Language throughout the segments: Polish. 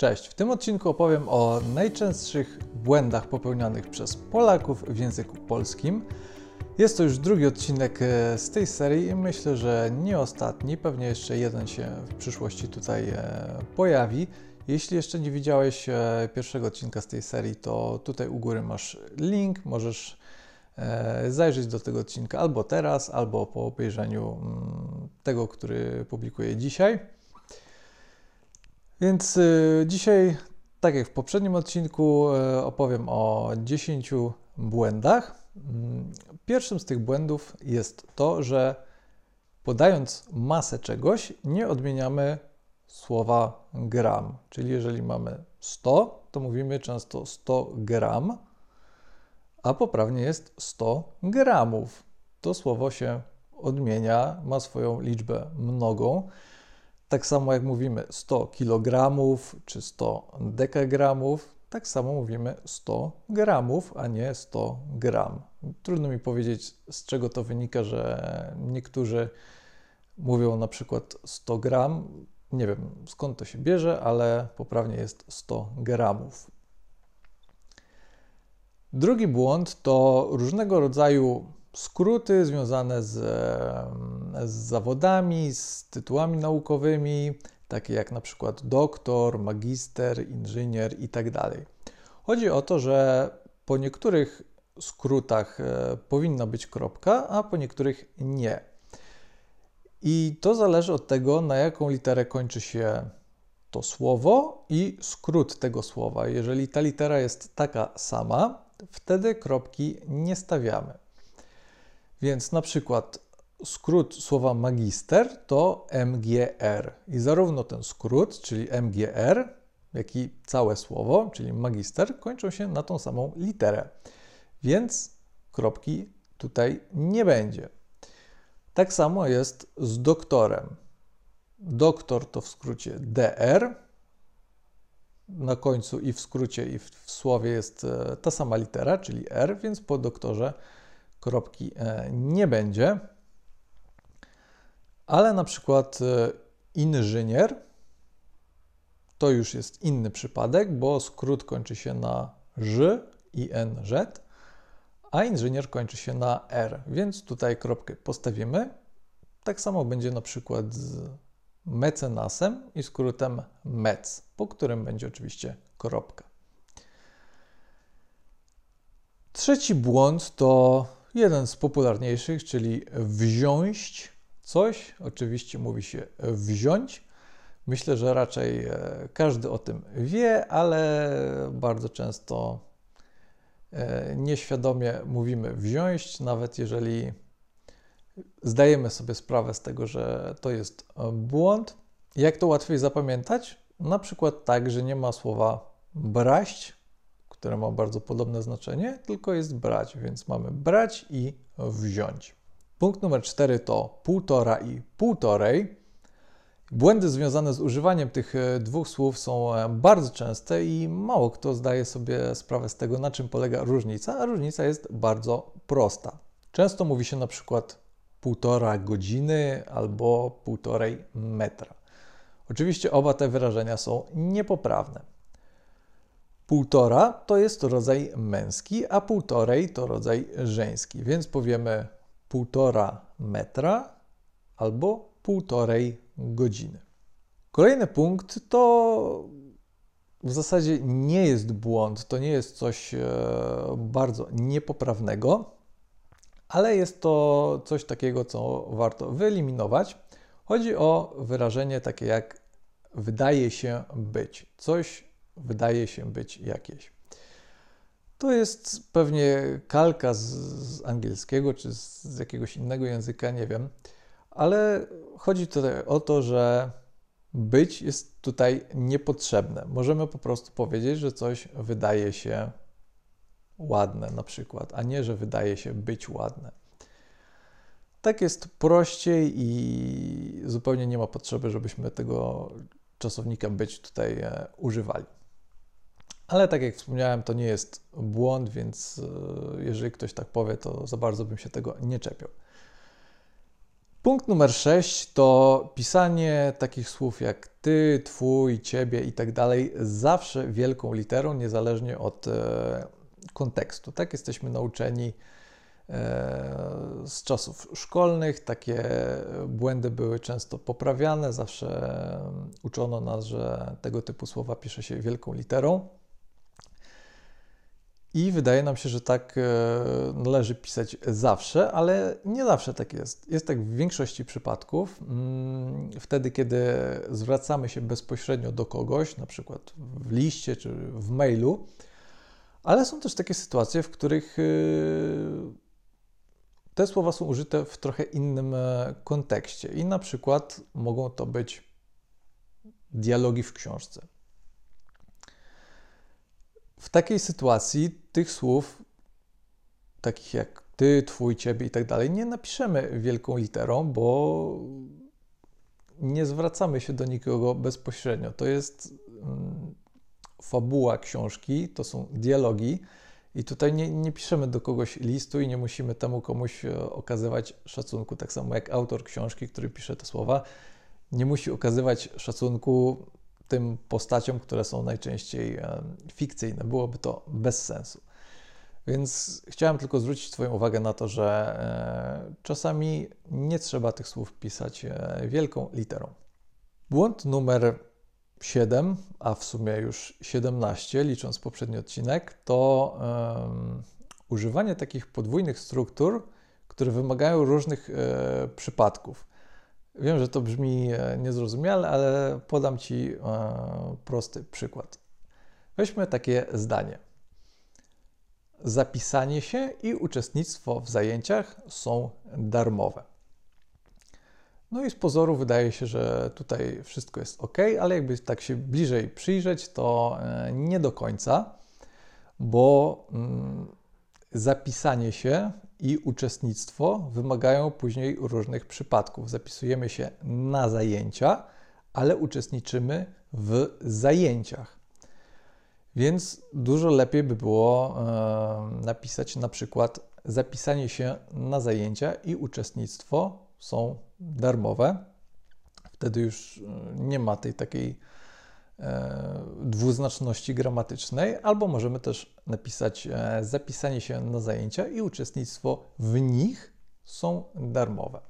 Cześć, w tym odcinku opowiem o najczęstszych błędach popełnianych przez Polaków w języku polskim. Jest to już drugi odcinek e, z tej serii i myślę, że nie ostatni, pewnie jeszcze jeden się w przyszłości tutaj e, pojawi. Jeśli jeszcze nie widziałeś e, pierwszego odcinka z tej serii, to tutaj u góry masz link, możesz zajrzeć do tego odcinka albo teraz, albo po obejrzeniu mm, tego, który publikuję dzisiaj. Więc y, dzisiaj, tak jak w poprzednim odcinku, y, opowiem o 10 błędach. Mm, pierwszym z tych błędów jest to, że podając masę czegoś, nie odmieniamy słowa gram. Czyli jeżeli mamy 100, to mówimy często 100 gram, a poprawnie jest 100 gramów. To słowo się odmienia, ma swoją liczbę mnogą. Tak samo jak mówimy 100 kg czy 100 dekagramów, tak samo mówimy 100 gramów, a nie 100 gram. Trudno mi powiedzieć, z czego to wynika, że niektórzy mówią na przykład 100 gram. Nie wiem skąd to się bierze, ale poprawnie jest 100 gramów. Drugi błąd to różnego rodzaju skróty związane z, z zawodami, z tytułami naukowymi, takie jak na przykład doktor, magister, inżynier itd. Tak Chodzi o to, że po niektórych skrótach e, powinna być kropka, a po niektórych nie. I to zależy od tego, na jaką literę kończy się to słowo i skrót tego słowa. Jeżeli ta litera jest taka sama, wtedy kropki nie stawiamy. Więc na przykład skrót słowa magister to MGR. I zarówno ten skrót, czyli MGR, jak i całe słowo, czyli magister, kończą się na tą samą literę. Więc kropki tutaj nie będzie. Tak samo jest z doktorem. Doktor to w skrócie DR. Na końcu i w skrócie, i w słowie jest e, ta sama litera, czyli R, więc po doktorze kropki e, nie będzie, ale na przykład e, inżynier to już jest inny przypadek, bo skrót kończy się na ż i nż, a inżynier kończy się na r, więc tutaj kropkę postawimy. Tak samo będzie na przykład z mecenasem i skrótem mec, po którym będzie oczywiście kropka. Trzeci błąd to jeden z popularniejszych, czyli wziąć coś. Oczywiście mówi się wziąć. Myślę, że raczej e, każdy o tym wie, ale bardzo często e, nieświadomie mówimy wziąć, nawet jeżeli zdajemy sobie sprawę z tego, że to jest błąd. Jak to łatwiej zapamiętać? Na przykład tak, że nie ma słowa braść, które ma bardzo podobne znaczenie, tylko jest brać, więc mamy brać i wziąć. Punkt numer cztery to półtora i półtorej. Błędy związane z używaniem tych e, dwóch słów są e, bardzo częste i mało kto zdaje sobie sprawę z tego, na czym polega różnica, a różnica jest bardzo prosta. Często mówi się na przykład półtora godziny albo półtorej metra. Oczywiście oba te wyrażenia są niepoprawne. Półtora to jest rodzaj męski, a półtorej to rodzaj żeński, więc powiemy półtora metra albo półtorej godziny. Kolejny punkt to w zasadzie nie jest błąd, to nie jest coś e, bardzo niepoprawnego, ale jest to coś takiego, co warto wyeliminować. Chodzi o wyrażenie takie jak wydaje się być. Coś wydaje się być jakieś. To jest pewnie kalka z, z angielskiego czy z, z jakiegoś innego języka, nie wiem, ale chodzi tutaj o to, że być jest tutaj niepotrzebne. Możemy po prostu powiedzieć, że coś wydaje się ładne, na przykład, a nie, że wydaje się być ładne. Tak jest prościej i zupełnie nie ma potrzeby, żebyśmy tego czasownika być tutaj e, używali. Ale tak jak wspomniałem, to nie jest błąd, więc e, jeżeli ktoś tak powie, to za bardzo bym się tego nie czepiał. Punkt numer 6 to pisanie takich słów jak ty, twój, ciebie i tak dalej, zawsze wielką literą, niezależnie od e, kontekstu. Tak jesteśmy nauczeni e, z czasów szkolnych. Takie błędy były często poprawiane. Zawsze uczono nas, że tego typu słowa pisze się wielką literą. I wydaje nam się, że tak e, należy pisać zawsze, ale nie zawsze tak jest. Jest tak w większości przypadków. Mm, wtedy, kiedy zwracamy się bezpośrednio do kogoś, na przykład w liście czy w mailu, ale są też takie sytuacje, w których e, te słowa są użyte w trochę innym e, kontekście. I na przykład mogą to być dialogi w książce. W takiej sytuacji tych słów, takich jak ty, twój, ciebie i tak dalej, nie napiszemy wielką literą, bo nie zwracamy się do nikogo bezpośrednio. To jest mm, fabuła książki, to są dialogi. I tutaj nie, nie, piszemy do kogoś listu i nie musimy temu komuś e, okazywać szacunku. Tak samo jak autor książki, który pisze te słowa, nie musi okazywać szacunku tym postaciom, które są najczęściej fikcyjne. Byłoby to bez sensu. Więc chciałem tylko zwrócić Twoją uwagę na to, że e, czasami nie trzeba tych słów pisać e, wielką literą. Błąd numer 7, a w sumie już 17, licząc poprzedni odcinek, to um, używanie takich podwójnych struktur, które wymagają różnych e, przypadków. Wiem, że to brzmi e, niezrozumiale, ale podam Ci e, prosty przykład. Weźmy takie zdanie. Zapisanie się i uczestnictwo w zajęciach są darmowe. No i z pozoru wydaje się, że tutaj wszystko jest ok, ale jakby tak się bliżej przyjrzeć, to e, nie do końca, bo mm, zapisanie się i uczestnictwo wymagają później różnych przypadków. Zapisujemy się na zajęcia, ale uczestniczymy w zajęciach. Więc dużo lepiej by było e, napisać na przykład zapisanie się na zajęcia i uczestnictwo są darmowe. Wtedy już nie ma tej takiej dwuznaczności gramatycznej, albo możemy też napisać e, zapisanie się na zajęcia i uczestnictwo w nich są darmowe.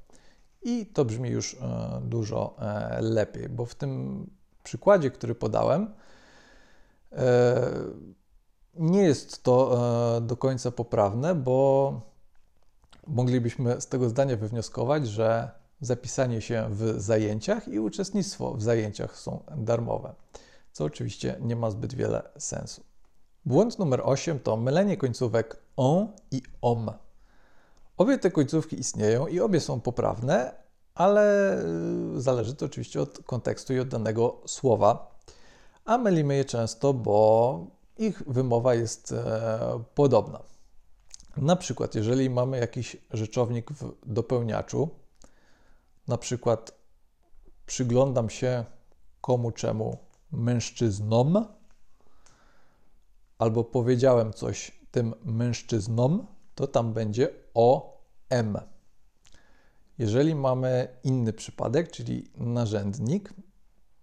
I to brzmi już e, dużo lepiej, bo w tym przykładzie, który podałem, nie jest to do końca poprawne, bo moglibyśmy z tego zdania wywnioskować, że zapisanie się w zajęciach i uczestnictwo w zajęciach są darmowe, co oczywiście nie ma zbyt wiele sensu. Błąd numer 8 to mylenie końcówek on i om. Obie te końcówki istnieją i obie są poprawne, ale y, zależy to oczywiście od kontekstu i od danego słowa, a mylimy je często, bo ich wymowa jest e, podobna. Na przykład, jeżeli mamy jakiś rzeczownik w dopełniaczu, na przykład przyglądam się komu czemu mężczyznom, albo powiedziałem coś tym mężczyznom, to tam będzie o m. Jeżeli mamy inny przypadek, czyli narzędnik,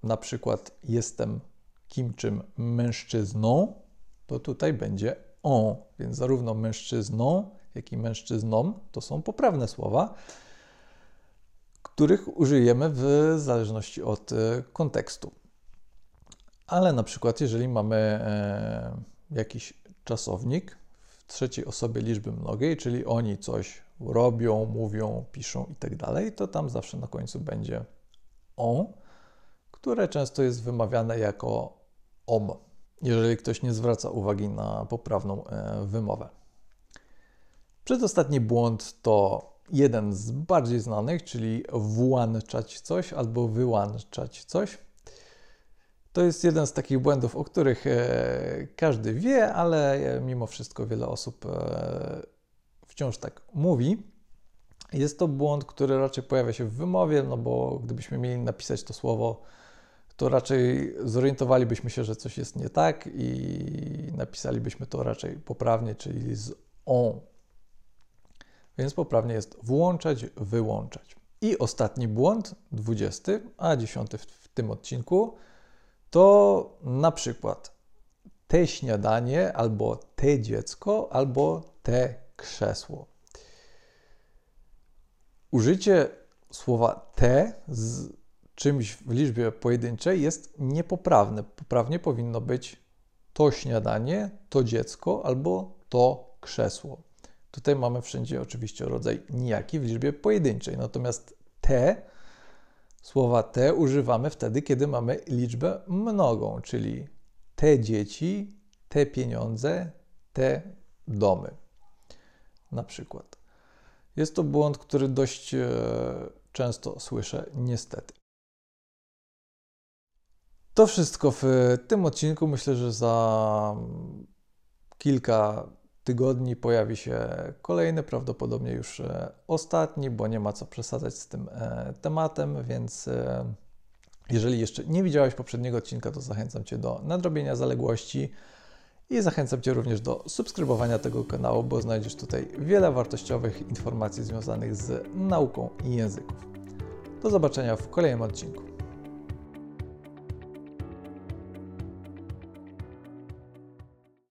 na przykład jestem kim czym mężczyzną, to tutaj będzie on, więc zarówno mężczyzną, jak i mężczyznom to są poprawne słowa których użyjemy w zależności od e, kontekstu. Ale na przykład, jeżeli mamy e, jakiś czasownik w trzeciej osobie liczby mnogiej, czyli oni coś robią, mówią, piszą i tak to tam zawsze na końcu będzie on, które często jest wymawiane jako om, jeżeli ktoś nie zwraca uwagi na poprawną e, wymowę. Przedostatni błąd to jeden z bardziej znanych, czyli włączać coś albo wyłączać coś. To jest jeden z takich błędów, o których e, każdy wie, ale e, mimo wszystko wiele osób e, wciąż tak mówi. Jest to błąd, który raczej pojawia się w wymowie, no bo gdybyśmy mieli napisać to słowo, to raczej zorientowalibyśmy się, że coś jest nie tak i napisalibyśmy to raczej poprawnie, czyli z on więc poprawnie jest włączać, wyłączać. I ostatni błąd, 20, a 10 w, tym odcinku, to na przykład te śniadanie, albo te dziecko, albo te krzesło. Użycie słowa te z czymś w liczbie pojedynczej jest niepoprawne. Poprawnie powinno być to śniadanie, to dziecko albo to krzesło. Tutaj mamy wszędzie oczywiście rodzaj nijaki w liczbie pojedynczej, natomiast te, słowa te używamy wtedy, kiedy mamy liczbę mnogą, czyli te dzieci, te pieniądze, te domy. Na przykład. Jest to błąd, który dość e, często słyszę, niestety. To wszystko w tym odcinku. Myślę, że za kilka tygodni pojawi się kolejny, prawdopodobnie już e, ostatni, bo nie ma co przesadzać z tym e, tematem, więc e, jeżeli jeszcze nie widziałeś poprzedniego odcinka, to zachęcam Cię do nadrobienia zaległości i zachęcam Cię również do subskrybowania tego kanału, bo znajdziesz tutaj wiele wartościowych informacji związanych z nauką i języków. Do zobaczenia w kolejnym odcinku.